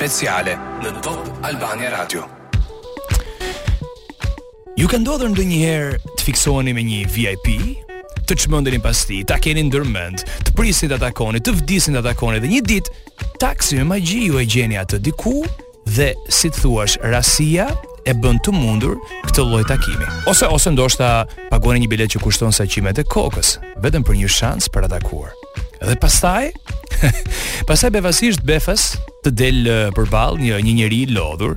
speciale në Top Albania Radio. Ju ka ndodhur ndonjëherë të fiksoheni me një VIP, të çmendeni pas tij, ta keni ndërmend, të prisni ta takoni, të vdisni ta takoni dhe një ditë tak si me magji ju e gjeni atë diku dhe si të thuash rastësia e bën të mundur këtë lloj takimi. Ose ose ndoshta pagoni një biletë që kushton sa qimet e kokës, vetëm për një shans për ta takuar. Dhe pastaj, pastaj befasisht befas të del përball një një njeri i lodhur,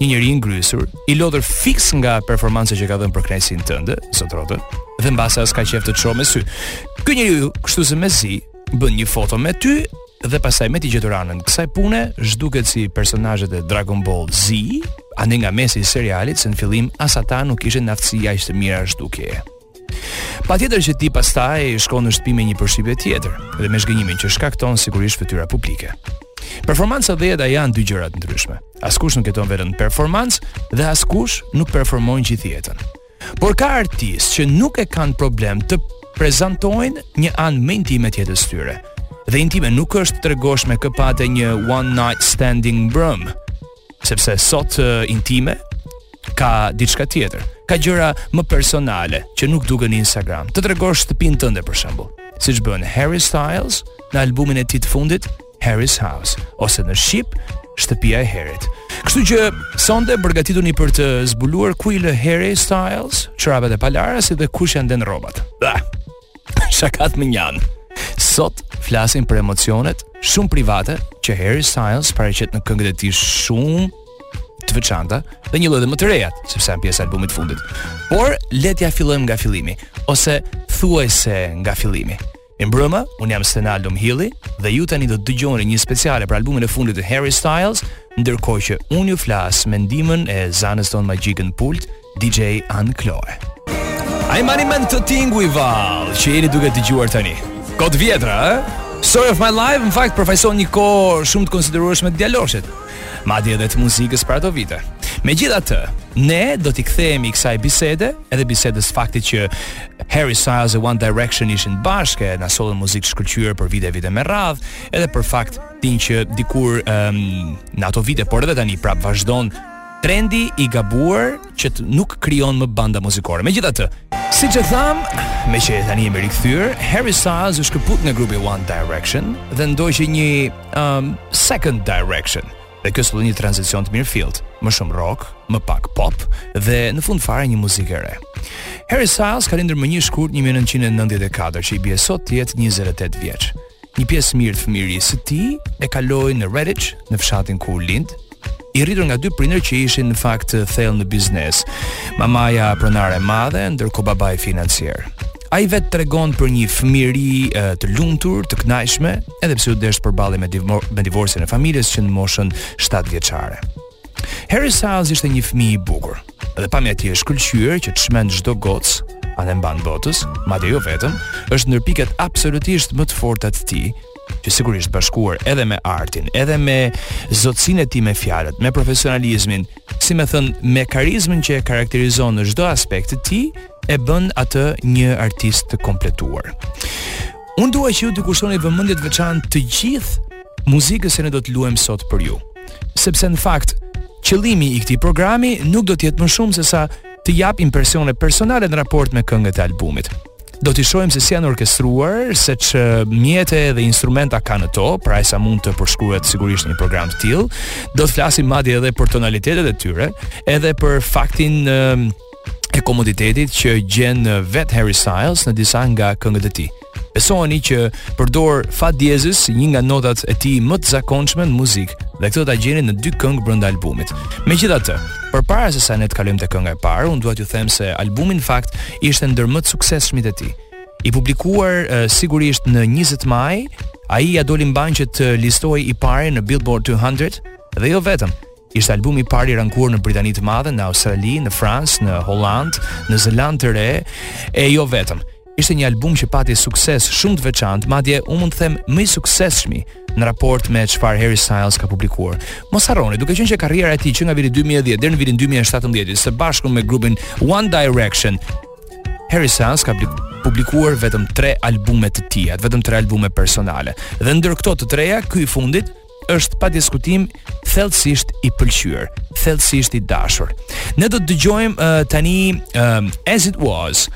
një njeri i ngrysur, i lodhur fiks nga performanca që ka dhënë për kënaqësinë tënde, zotrote, dhe mbase as ka qejf të të shohë me sy. Ky njeriu, kështu se mezi, bën një foto me ty dhe pastaj me t'i gjetur anën kësaj pune zhduket si personazhet e Dragon Ball Z andej nga mesi i serialit se në fillim as ata nuk ishin në aftësi aq të mira zhdukje Patjetër që ti pastaj shkon në shtëpi me një përshtypje tjetër dhe me zhgënjimin që shkakton sigurisht fytyra publike. Performanca dhe jeta janë dy gjëra të ndryshme. Askush nuk jeton vetëm performancë dhe askush nuk performon gjithë jetën. Por ka artistë që nuk e kanë problem të prezantojnë një anë më intime të jetës së tyre. Dhe intime nuk është të tregosh me kë pate një one night standing mbrëmë, sepse sot uh, intime ka diçka tjetër. Ka gjëra më personale që nuk duken në Instagram. Të tregosh shtëpinë tënde për shembull, siç bën Harry Styles në albumin e tij të fundit, Harry's House ose në shqip shtëpia e Herit. Kështu që sonte përgatituni për të zbuluar ku i lë Harry Styles çorapet e palara si dhe kush ia nden rrobat. Shakat mënjanë. Sot flasim për emocionet shumë private që Harry Styles paraqet në këngët e tij shumë të veçanta dhe njëlloj më të reja, sepse janë pjesë e albumit të fundit. Por le t'ia fillojmë nga fillimi ose thuajse nga fillimi. Mirëmbrëma, unë jam Stenaldo Mëhilli dhe ju tani do të dëgjoni një speciale për albumin e fundit të Harry Styles, ndërkohë që unë ju flas me ndihmën e zanës tonë magjike në pult, DJ An Kloe. A i mbani mend këto tinguj vallë që jeni duke dëgjuar tani. Kohë të vjetra, ë? Story of my life, në fakt, përfaqëson një kohë shumë të konsiderueshme të djaloshit. madje edhe të muzikës për ato vite. Megjithatë, ne do t'i kthehemi kësaj bisede, edhe bisedës faktit që Harry Styles e One Direction ishin bashkë, na sollën muzikë të shkëlqyer për vite e vite me radhë, edhe për faktin që dikur um, në ato vite, por edhe tani prap vazhdon trendi i gabuar që të nuk krijohen më banda muzikore. Megjithatë, siç e thamë, meqë tani jemi rikthyer, Harry Styles u shkëput nga grupi One Direction dhe ndoqi një um, Second Direction. Dhe kjo solli një tranzicion të mirëfilltë, më shumë rock, më pak pop, dhe në fund fare një muzikë e re. Harry Styles ka lindur më një shkurt 1994, që i bie sot të jetë 28 vjeç. Një pjesë të mirë të fëmijërisë së tij e kaloi në Redditch, në fshatin ku u lind, i rritur nga dy prindër që ishin në fakt thellë në biznes. Mamaja pronare e madhe, ndërkohë babai financier. Ai vetë tregon për një fëmijëri të lumtur, të kënaqshme, edhe pse u desh përballej me divorcin e familjes që në moshën 7 vjeçare. Harry Styles ishte një fëmijë i bukur, dhe pamja e tij e shkëlqyer që çmend çdo gocë anembanë botës, madje jo vetëm, është ndër pikat absolutisht më të forta të tij, që sigurisht bashkuar edhe me artin, edhe me zotësinë e tij me fjalët, me profesionalizmin, si më thën, me karizmën që e karakterizon në çdo aspekt të tij, e bën atë një artist të kompletuar. Unë dua që ju t'i kushtoni vëmendje të veçantë të gjithë muzikës që ne do të luajmë sot për ju. Sepse në fakt, qëllimi i këtij programi nuk do të jetë më shumë se sa të jap impresione personale në raport me këngët e albumit. do t'i shohim se si janë orkestruar, se ç'mjete dhe instrumenta ka në to, për aq sa mund të përshkruhet sigurisht në program të tillë, do të flasim madje edhe për tonalitetet e tyre, edhe për faktin e komoditetit që gjen vetë Harry Styles në disa nga këngët e tij. Besoni që përdor fa diezis një nga notat e tij më të zakonshme në muzikë, dhe këtë do ta gjeni në dy këngë brenda albumit. Megjithatë, Përpara se sa ne të kalojmë te kënga e parë, unë dua t'ju them se albumi në fakt ishte ndër më të suksesshmit e tij. I publikuar uh, sigurisht në 20 maj, ai ia doli mbanë që të listohej i pari në Billboard 200 dhe jo vetëm. Ishte albumi i parë i rankuar në Britani të Madhe, në Australi, në Francë, në Holandë, në Zelandë të Re e jo vetëm. Ishte një album që pati sukses shumë të veçantë, madje unë mund të them më i suksesshmi në raport me çfarë Harry Styles ka publikuar. Mos harroni, duke qenë që karriera e tij që nga viti 2010 deri në vitin 2017 së bashku me grupin One Direction, Harry Styles ka publikuar vetëm 3 albume të tijat, vetëm 3 albume personale. Dhe ndër këto të treja, ky i fundit është pa diskutim thellësisht i pëlqyer, thellësisht i dashur. Ne do të dëgjojmë uh, tani um, As It Was,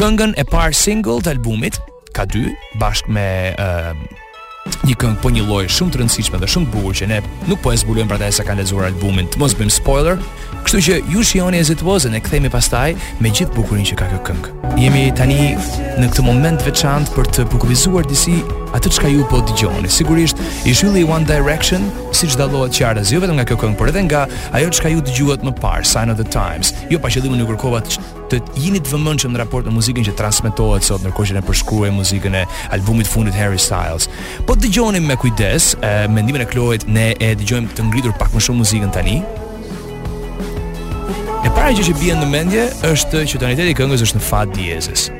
këngën e parë single të albumit, ka dy, bashkë me uh, një këngë po njëlloj shumë të rëndësishme dhe shumë të bukur që ne nuk po e zbulojmë për ata që s'e kanë lexuar albumin. Të mos bëjmë spoiler, Kështu që ju shijoni As It Was, ne kthehemi pastaj me gjithë bukurinë që ka kjo këngë. Jemi tani në këtë moment të veçantë për të bukurizuar disi atë çka ju po dëgjoni. Sigurisht, ish-ylli i One Direction, siç dallohet qartas jo vetëm nga kjo këngë, por edhe nga ajo çka ju dëgjuat më parë, Sign of the Times. Jo pa qëllim unë kërkova të jini të vëmendshëm në raport me muzikën që transmetohet sot ndërkohë që ne përshkruajmë muzikën e albumit të fundit Harry Styles. Po dëgjojmë me kujdes, e, me ndihmën e Kloit ne e dëgjojmë të ngritur pak më shumë muzikën tani. E para gjë që bie në mendje është që tonaliteti i këngës është në fa diezis.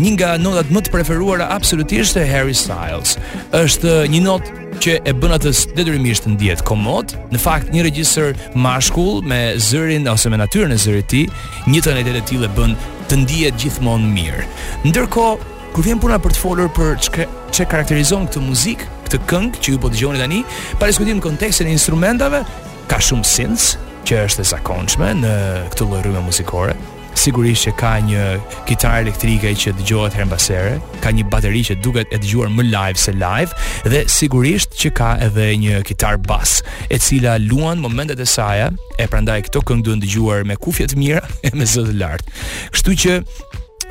Një nga notat më të preferuara absolutisht e Harry Styles është një notë që e bën atë detyrimisht të ndihet komod. Në fakt një regjistër mashkull me zërin ose me natyrën e zërit të tij, një tonalitet i tillë e bën të ndihet gjithmonë mirë. Ndërkohë, kur vjen puna për të folur për ç'e karakterizon këtë muzikë, këtë këngë që ju po dëgjoni tani, pa diskutim kontekstin e instrumentave, ka shumë synths që është e zakonshme në këtë lloj rryme muzikore. Sigurisht që ka një kitarë elektrike që dëgjohet herë mbas here, ka një bateri që duket e dëgjuar më live se live dhe sigurisht që ka edhe një kitarë bas, e cila luan momentet e saja, e prandaj këto këngë duhen dëgjuar me kufje të mira e me zë të lartë. Kështu që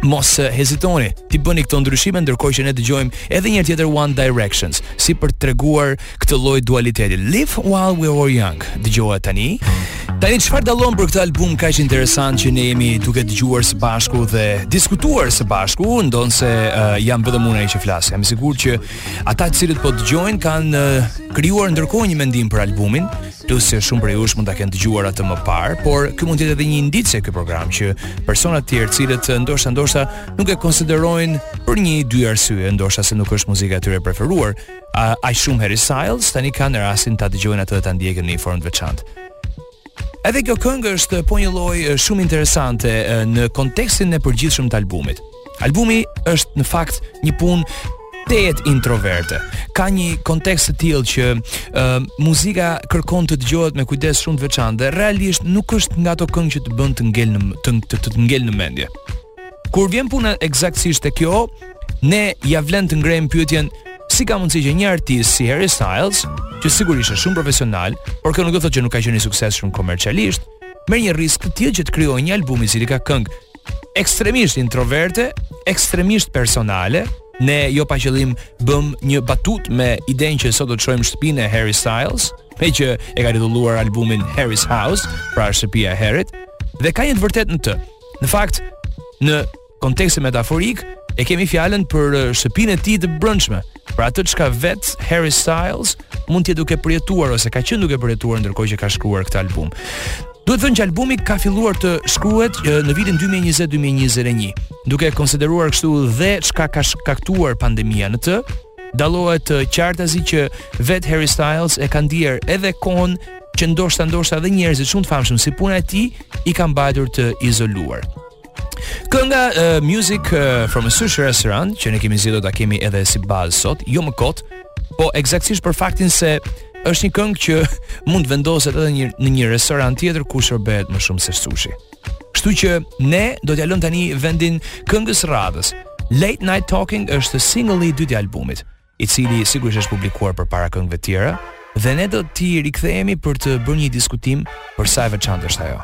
mos eh, hezitoni t'i bëni këto ndryshime ndërkohë që ne dëgjojmë edhe një tjetër One Directions si për të treguar këtë lloj dualiteti. Live while we're young. Dëgjojeni tani. Tani çfarë dallon për këtë album kaq interesant që ne jemi duke dëgjuar së bashku dhe diskutuar së bashku, ndonëse uh, jam vetëm unë ai që flas. Jam i sigurt që ata të cilët po dëgjojnë kanë uh, krijuar ndërkohë një mendim për albumin, plus se shumë prej jush mund ta kenë dëgjuar atë më parë, por ky mund të jetë edhe një indicie ky program që persona të tjerë të cilët uh, ndoshta ndoshta nuk e konsiderojnë për një dy arsye, ndoshta se nuk është muzika e tyre e preferuar, uh, aq shumë Harry Styles, tani kanë rastin ta dëgjojnë atë dhe ta ndjekin në një formë të veçantë. Edhe kjo këngë është po njëlloj shumë interesante në kontekstin e përgjithshëm të albumit. Albumi është në fakt një punë tejet introverte. Ka një kontekst të tillë që uh, muzika kërkon të dëgjohet me kujdes shumë të veçantë dhe realisht nuk është nga ato këngë që të bën të ngel në të të, të, të ngel në mendje. Kur vjen puna ekzaktësisht te kjo, ne ia vlen të ngrejmë pyetjen si ka mundësi që një artist si Harry Styles, që sigurisht është shumë profesional, por kjo nuk do të thotë që nuk ka qenë i suksesshëm komercialisht, merr një risk të tillë që të krijojë një album i cili ka këngë ekstremisht introverte, ekstremisht personale, ne jo pa qëllim bëmë një batutë me idenë që sot do të shohim shtëpinë e Harry Styles, meqë e ka titulluar albumin Harry's House, pra shtëpia e Harryt, dhe ka një të vërtetë në të. Në fakt, në kontekstin metaforik e kemi fjalën për uh, shtëpinë e tij të brendshme, për atë çka vetë Harry Styles mund të jetë duke përjetuar ose ka qenë duke përjetuar ndërkohë që ka shkruar këtë album. Duhet thënë që albumi ka filluar të shkruhet në vitin 2020-2021, duke konsideruar kështu dhe çka ka shkaktuar pandemia në të, dallohet qartazi që vetë Harry Styles e ka ndier edhe kohën që ndoshta ndoshta edhe njerëzit shumë të famshëm si puna e tij i kanë mbajtur të izoluar. Kënga uh, Music uh, from a Sushi Restaurant që ne kemi zgjedhur ta kemi edhe si bazë sot, jo më kot, po eksaktësisht për faktin se është një këngë që mund të vendoset edhe një, në një restorant tjetër ku shërbehet më shumë se sushi. Kështu që ne do t'ja lëmë tani vendin këngës së radhës. Late Night Talking është single i dytë i albumit. i cili sigurisht është publikuar përpara këngëve të tjera dhe ne do t'i rikthehemi për të bërë një diskutim për sa e veçantë është ajo.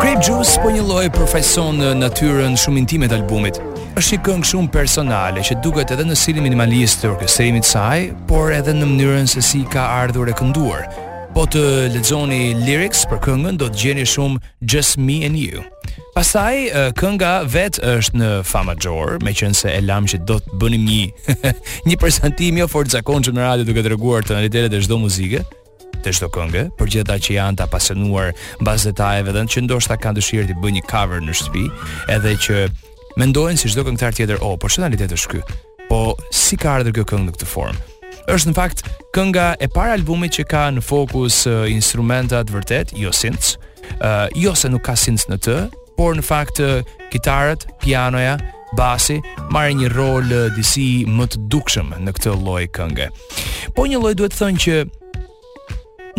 Grape Juice po një lloj përfaqëson natyrën shumë intime të albumit. Është një këngë shumë personale që duket edhe në stilin minimalist të orkestrimit të saj, por edhe në mënyrën se si ka ardhur e kënduar. Po të lexoni lyrics për këngën do të gjeni shumë Just Me and You. Pastaj kënga vetë është në Fa major, meqenëse e lamë që do të bënim një një prezantim jo fort të zakonshëm në radio duke treguar tonalitetet e çdo muzike të çdo kënge, për gjithë ata që janë të apasionuar mbas detajeve dhe që ndoshta kanë dëshirë të bëjnë një cover në shtëpi, edhe që mendojnë si çdo këngëtar tjetër, oh, po ç'tonalitet është ky? Po si ka ardhur kjo këngë në këtë formë? Është në fakt kënga e parë e albumit që ka në fokus uh, instrumentat e vërtetë, jo synths. Uh, jo se nuk ka synths në të, por në fakt uh, kitarët, pianoja, basi marrin një rol uh, disi më të dukshëm në këtë lloj kënge. Po një lloj duhet thënë që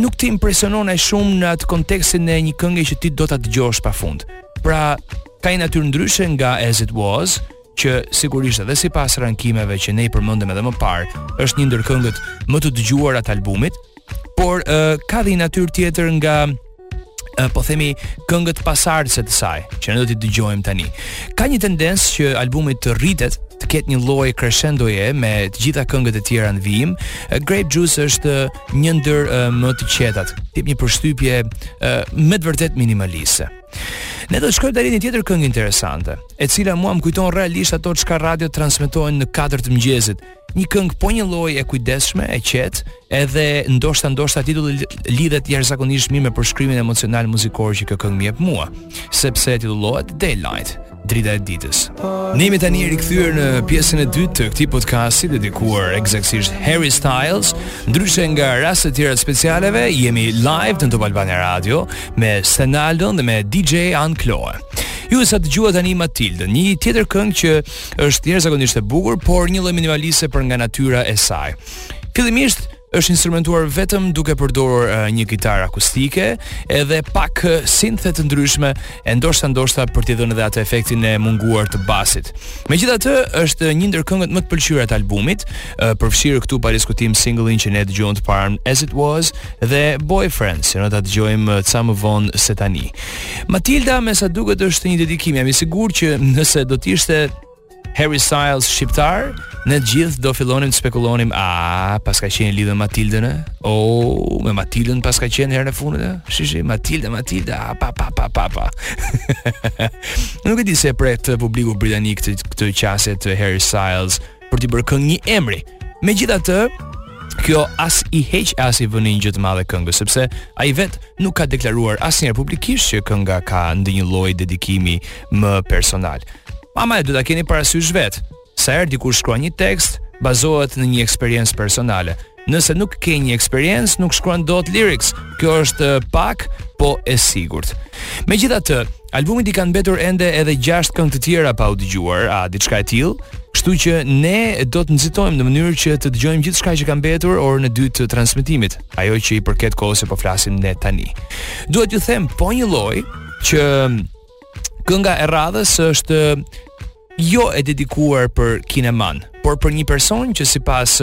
nuk të impresionon aq shumë në atë kontekstin e një kënge që ti do ta dëgjosh pafund. Pra, ka një natyrë ndryshe nga As It Was, që sigurisht edhe sipas rankimeve që ne i përmendëm edhe më parë, është një ndër këngët më të dëgjuara të albumit, por uh, ka dhe një natyrë tjetër nga uh, po themi këngët pasardhëse të saj, që ne do t'i dëgjojmë tani. Ka një tendencë që albumi të rritet, të ketë një lloj crescendoje me të gjitha këngët e tjera në vijim. Grape Juice është një ndër uh, më të qetat. Të jep një përshtypje uh, me të vërtetë minimaliste. Ne do të shkojmë tani në një tjetër këngë interesante, e cila mua më kujton realisht ato çka radiot transmetojnë në 4 të mëngjesit. Një këngë po një lloj e kujdesshme, e qetë, edhe ndoshta ndoshta titulli lidhet jashtëzakonisht mirë me përshkrimin emocional muzikor që kjo këngë më jep mua, sepse titullohet Daylight. Drita e ditës. Ne jemi tani rikthyer në pjesën e dytë të këtij podcasti dedikuar eksaktësisht Harry Styles. Ndryshe nga raste të tjera të specialeve, jemi live në Top Albania Radio me Senaldon dhe me DJ Ankloe. Ju sa dëgjuat tani Matildën, një tjetër këngë që është jashtëzakonisht e bukur, po një lloj minimaliste për nga natyra e saj. Fillimisht është instrumentuar vetëm duke përdorur uh, një gitarë akustike, edhe pak uh, sinthe të ndryshme, e ndoshta ndoshta për t'i dhënë edhe atë efektin e munguar të basit. Megjithatë, është një ndër këngët më të pëlqyera të albumit, uh, përfshirë këtu pa diskutim single-in që ne dëgjuam të parën As It Was dhe Boyfriends, që ne do ta dëgjojmë ca më vonë se tani. Matilda, me sa duket është një dedikim, jam i sigurt që nëse do të ishte Harry Styles shqiptar, ne të gjithë do fillonim të spekulonim, a paska qenë lidhur me Matildën? O, oh, me Matildën paska qenë herën e fundit? Shi shi, Matilda, Matilda, pa pa pa pa pa. Nuk e di si e pret publiku britanik këtë këtë qasje të Harry Styles për të bërë këngë një emri. Megjithatë, kjo as i heq as i vë ndonjë gjë të madhe këngës sepse ai vet nuk ka deklaruar asnjëherë publikisht që kënga ka ndonjë lloj dedikimi më personal. Ama e do ta keni parasysh vet. Sa herë dikush shkruan një tekst, bazohet në një eksperiencë personale. Nëse nuk ke një eksperiencë, nuk shkruan dot lyrics. Kjo është eh, pak, po e sigurt. Megjithatë, albumit i kanë mbetur ende edhe 6 këngë të tjera pa u dëgjuar, a diçka e tillë. Kështu që ne do të nxitojmë në mënyrë që të dëgjojmë gjithçka që ka mbetur orën e dytë të transmetimit, ajo që i përket kohës që po flasim ne tani. Duhet t'ju them po njëlloj që kënga e radhës është jo e dedikuar për kineman, por për një person që sipas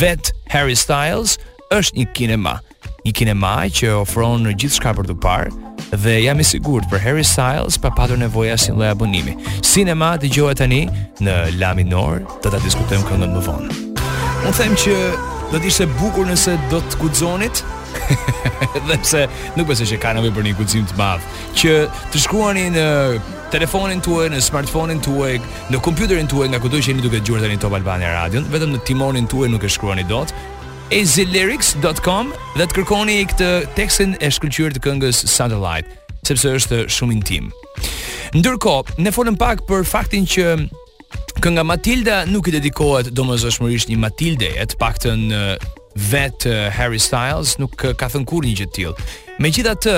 vet Harry Styles është një kinema, një kinema që ofron gjithçka për t'u parë dhe jam i sigurt për Harry Styles pa patur nevojë asnjë lloj abonimi. Cinema dëgjohet tani në La Minor, do ta diskutojmë këngën më vonë. Unë them që do të ishte bukur nëse do të guxonit, dhe pse nuk besoj që ka nevojë për një guxim të madh. që të shkruani në telefonin tuaj, në smartphone-in tuaj, në kompjuterin tuaj, nga kudo që jeni duke dëgjuar tani Top Albania Radion, vetëm në timonin tuaj nuk e shkruani dot. azlyrics.com dhe të kërkoni këtë tekstin e shkëlqyer të këngës Satellite, sepse është shumë intim. Ndërkohë, ne folëm pak për faktin që kënga Matilda nuk i dedikohet domosdoshmërisht një Matilde, a të paktën vet eh, Harry Styles nuk eh, ka thënë kurrë një gjë të tillë. Megjithatë,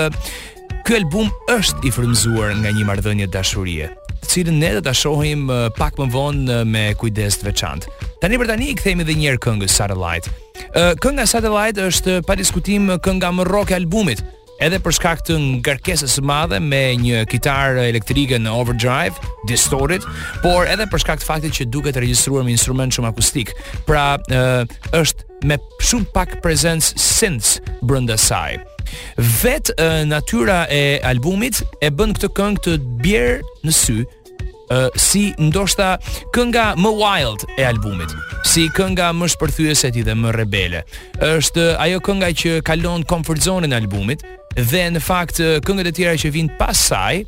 ky album është i frymëzuar nga një marrëdhënie dashurie, të cilën ne do ta shohim eh, pak më vonë me kujdes të veçantë. Tani për tani i kthehemi edhe një herë këngës Satellite. Kënga Satellite është pa diskutim kënga më rock e albumit. edhe për shkak të ngarkesës së madhe me një kitarë elektrike në overdrive, distorted, por edhe për shkak të faktit që duket e regjistruar me instrumente shumë akustike. Pra, ë është me shumë pak prezencë synths brenda saj. Vet natyra e albumit e bën këtë këngë të bjerë në sy uh, si ndoshta kënga më wild e albumit, si kënga më shpërthyese e tij dhe më rebele. Është ajo kënga që kalon comfort zone-in e albumit dhe në fakt këngët e tjera që vijnë pas saj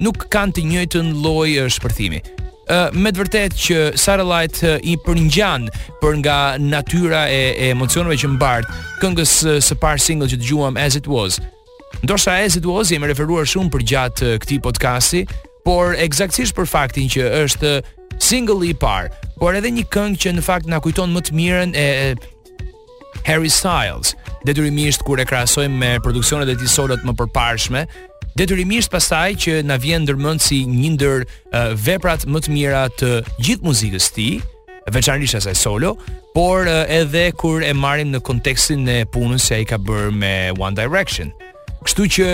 nuk kanë të njëjtën lloj shpërthimi. Uh, me të vërtetë që Satellite uh, i përngjan për nga natyra e, e emocioneve që mbart këngës uh, së parë single që dëgjuam As It Was Ndoshta As It Was i jemi referuar shumë përgjatë eh, këtij podcasti, por eksaktësisht për faktin që është eh, single i parë, por edhe një këngë që në fakt na kujton më të mirën e eh, Harry Styles, detyrimisht kur e krahasojmë me produksionet e tij solo të mëparshme, detyrimisht pastaj që na vjen ndërmend si një ndër uh, veprat më të mira të gjithë muzikës së tij, veçanërisht asaj solo, por eh, edhe kur e marrim në kontekstin e punës që ai ka bërë me One Direction. Kështu që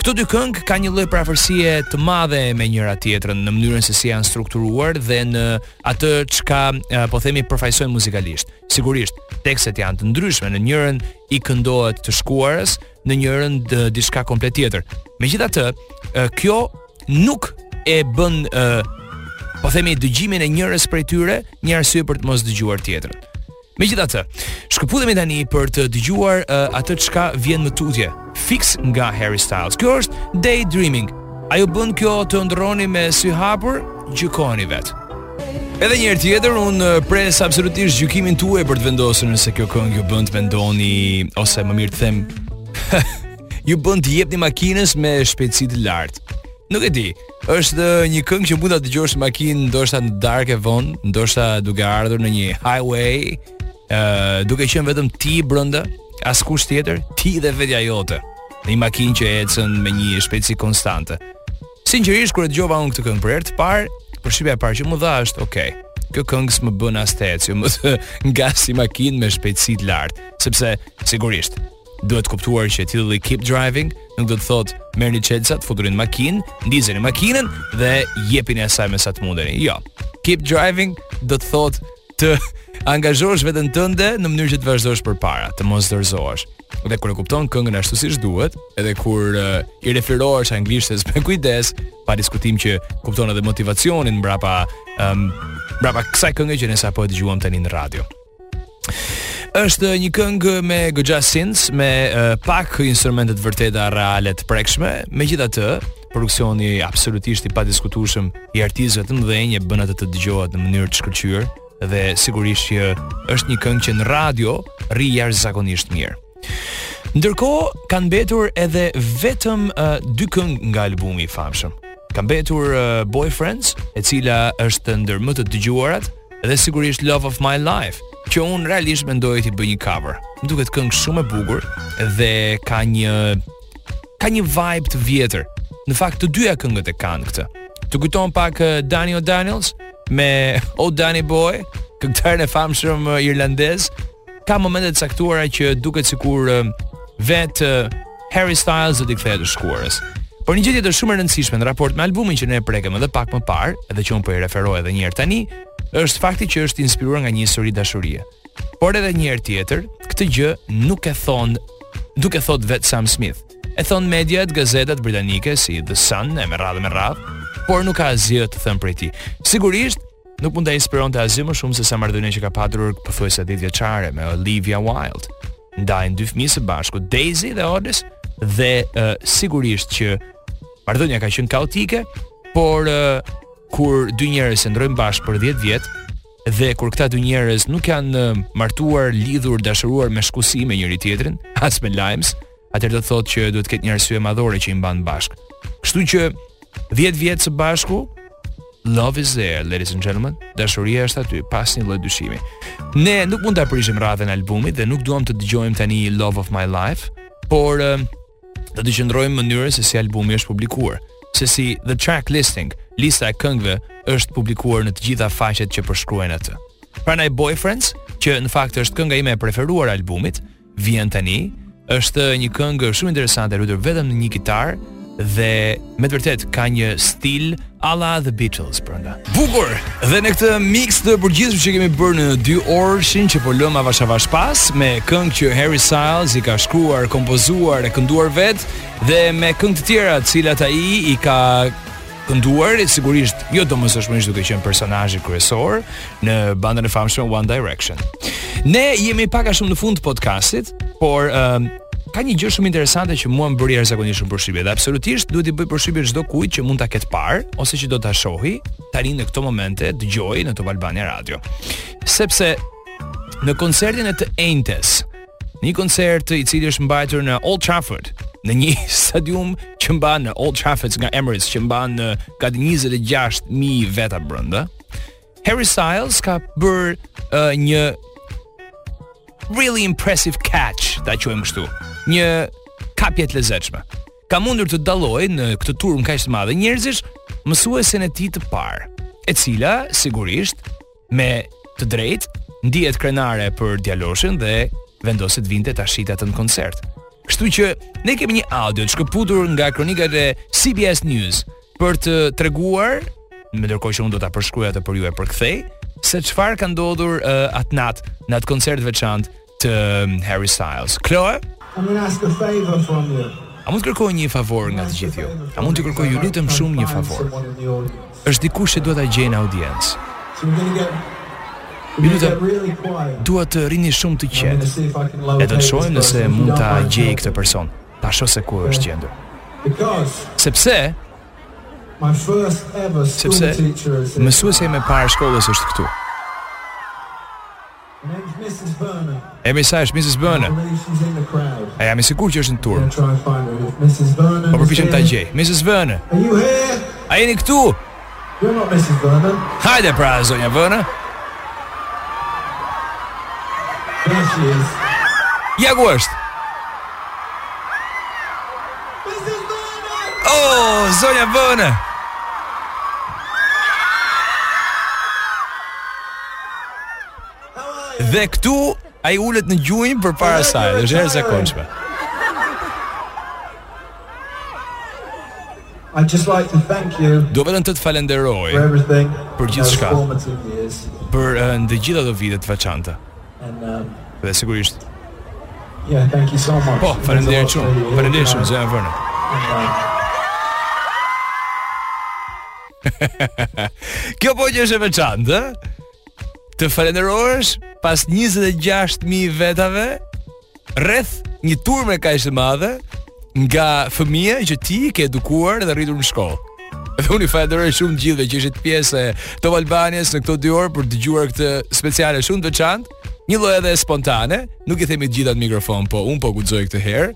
këto dy këngë kanë një lloj përafërsie të madhe me njëra tjetrën në mënyrën se si janë strukturuar dhe në atë çka eh, po themi përfaqësojnë muzikalisht. Sigurisht, tekstet janë të ndryshme, në njërën i këndohet të shkuarës, në njërën diçka komplet tjetër. Megjithatë, eh, kjo nuk e bën ë uh, po themi dëgjimin e njërës prej tyre, një arsye për të mos dëgjuar tjetrën. Megjithatë, shkëputemi tani për të dëgjuar uh, atë çka vjen më tutje, fiks nga Harry Styles. Kjo është Daydreaming. A ju bën kjo të ëndërroni me sy hapur? Gjykojeni vetë. Edhe një herë tjetër unë uh, pres absolutisht gjykimin tuaj për të vendosur nëse kjo këngë ju bën të mendoni ose më mirë të them ju bën t'i jepni makinës me shpejtësi të lartë. Nuk e di. Është një këngë që mund ta dëgjosh në makinë ndoshta në darkë vonë, ndoshta duke ardhur në një highway, ë uh, duke qenë vetëm ti brenda, askush tjetër, ti dhe vetja jote. Në një makinë që ecën me një shpejtësi konstante. Sinqerisht kur e dëgjova unë këtë këngë për herë të parë, përshtypja e parë që më dha është, ok, kjo këngë s'më bën as të eci, më, ta ngas makinën me shpejtësi të lartë, sepse sigurisht Duhet kuptuar që titulli Keep Driving nuk do të thotë merrni çelësat, futuni në makinë, ndizeni makinën dhe jepini asaj me sa të mundeni. Jo. Keep Driving do të thotë të angazhosh veten tënde në mënyrë që të vazhdosh përpara, të mos dorëzohesh. Dhe kur e kupton këngën ashtu siç duhet, edhe kur uh, i referohesh anglishtes me kujdes, pa diskutim që kupton edhe motivacionin mbrapa um, mbrapa kësaj kënge që ne sapo e dëgjuam tani në radio. Është një këngë me goxha synths, me uh, pak instrumente të vërteta reale të prekshme. Megjithatë, produksioni absolutisht i padiskutueshëm i artistëve të mëdhenj e bën atë të dëgjohet në mënyrë të shkëlqyer dhe sigurisht që është një këngë që në radio rri jashtëzakonisht mirë. Ndërkohë kanë mbetur edhe vetëm uh, dy këngë nga albumi i famshëm. Ka mbetur uh, Boyfriends, e cila është ndër më të dëgjuarat, dhe sigurisht Love of My Life, që unë realisht mendoj t'i bëj një cover. Më duket këngë shumë e bukur dhe ka një ka një vibe të vjetër. Në fakt të dyja këngët e kanë këtë. Të kujton pak eh, Daniel Daniels me Oh Danny Boy, këngëtarin e famshëm eh, irlandez, Ka momente të caktuara që duket sikur vetë Harry Styles do t'i kthehet së shkuarës. Por një gjë tjetër shumë e rëndësishme në raport me albumin që ne e prekëm edhe pak më parë, edhe që unë po i referohem edhe një herë tani, është fakti që është inspiruar nga një histori dashurie. Por edhe një herë tjetër, këtë gjë nuk e thonë, nuk e thotë vetë Sam Smith. E thonë mediat, gazetat britanike si The Sun e me radhë me radhë, por nuk ka asgjë të thënë prej tij. Sigurisht, nuk mund ta inspironte asgjë më shumë se sa marrëdhënia që ka patur pothuajse 10 vjeçare me Olivia Wilde. Ndajnë dy fëmijë së bashku, Daisy dhe Otis, dhe uh, sigurisht që marrëdhënia ka qenë kaotike, por uh, kur dy njerëz qëndrojnë bashkë për 10 vjet dhe kur këta dy njerëz nuk janë martuar, lidhur, dashuruar me shkuesi me njëri tjetrin, as me lajmës, atëherë do të thotë që duhet të ketë një arsye madhore që i mban bashkë. Kështu që 10 vjet së bashku Love is there, ladies and gentlemen. Dashuria është aty, pa asnjë lloj dyshimi. Ne nuk mund ta prishim radhën e albumit dhe nuk duam të dëgjojmë tani Love of My Life, por eh, do të qëndrojmë mënyrën se si albumi është publikuar, se si the track listing, lista e këngëve është publikuar në të gjitha faqet që përshkruajnë atë. Prandaj Boyfriends, që në fakt është kënga ime e preferuar e albumit, vjen tani. Është një këngë shumë interesante e luajtur vetëm në një kitarë dhe me të vërtetë ka një stil alla The Beatles brenda. Bukur. Dhe në këtë mix të përgjithshëm që kemi bërë në 2-orëshin që po lëmë avash avash pas me këngë që Harry Styles i ka shkruar, kompozuar e kënduar vetë dhe me këngë të tjera të cilat ai i ka kënduar, sigurisht jo domosdoshmërisht duke qenë personazhi kryesor në bandën e famshme One Direction. Ne jemi pak a shumë në fund të podcastit, por um, ka një gjë shumë interesante që mua më bëri jashtëzakonisht shumë përshtypje. Dhe absolutisht duhet t'i bëjë përshtypje çdo kujt që mund ta ketë parë ose që do ta shohi tani në këto momente dëgjoj në Top Albania Radio. Sepse në koncertin e së enjtes, një koncert i cili është mbajtur në Old Trafford, në një stadium që mban në Old Trafford nga Emirates që mban në gati 26000 veta brenda. Harry Styles ka bërë uh, një really impressive catch, ta quajmë kështu. Një kapje të lezetshme. Ka mundur të dallojë në këtë turmë kaq të madhe njerëzish mësuesen e tij të parë, e cila sigurisht me të drejtë ndihet krenare për djaloshin dhe vendosi të vinte ta shihte atë në koncert. Kështu që ne kemi një audio të shkëputur nga kronikat e CBS News për të treguar, me ndërkohë që unë do ta përshkruaj atë për ju e përkthej, se çfarë ka ndodhur uh, atë natë në atë koncert të veçantë të Harry Styles. Kloe? I'm gonna ask a favor from you. A mund të kërkoj një favor nga të gjithë ju? A mund të kërkoj ju lutem shumë një favor? Është dikush që duhet ta gjej në audiencë. Ju lutem, dua të rrini shumë të qetë. E do të shohim nëse mund ta gjej këtë person. Ta shoh se ku është gjendur. Sepse My first ever school teacher is Sepse mësuesja ime e parë e shkollës është këtu. Emri i saj është Mrs. Vernon? A jam i sigurt që është në turmë? Po përpiqem ta gjej. Mrs. Vernon. A jeni këtu? Hajde pra, zonja Vernon. Ja ku është? Oh, zonja Vernon. Dhe këtu ai ulet në gjunjë përpara saj, dhe është e jashtëzakonshme. I just like to thank you. Dua vetëm të të falenderoj për gjithçka. Për uh, të gjitha ato vite të veçanta. And um, dhe sigurisht. Yeah, thank you so much. Po, faleminderit shumë. Faleminderit shumë, zonja Vernon. Kjo po që është e veçantë, Të falenderohesh pas 26000 vetave rreth një turme kaq të madhe nga fëmija që ti ke edukuar dhe rritur në shkollë. Dhe unë i falenderoj shumë të gjithëve që ishit pjesë e Top Albania-s në këto 2 orë për të dëgjuar këtë speciale shumë të veçantë. Një lloj edhe spontane, nuk i themi të gjitha në mikrofon, po unë po guxoj këtë herë,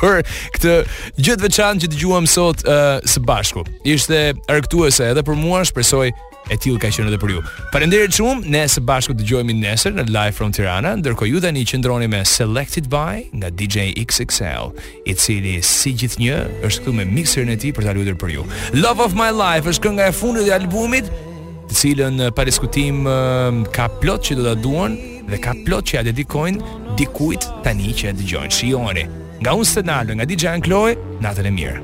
për këtë gjë të veçantë që dëgjuam sot uh, së bashku. Ishte argëtuese edhe për mua, shpresoj e tillë ka qenë edhe për ju. Faleminderit shumë, ne së bashku dëgjohemi nesër në Live from Tirana, ndërkohë ju tani qëndroni me Selected by nga DJ XXL, i cili si gjithnjë është këtu me mixerin e tij për ta luajtur për ju. Love of my life është kënga e fundit e albumit. të cilën eh, pa diskutim eh, ka plot që do ta duan dhe ka plot që ja dedikojnë dikujt tani që e dëgjojnë. Shijojeni nga unë Stenalo, nga DJ Ankloe, natën e mirë.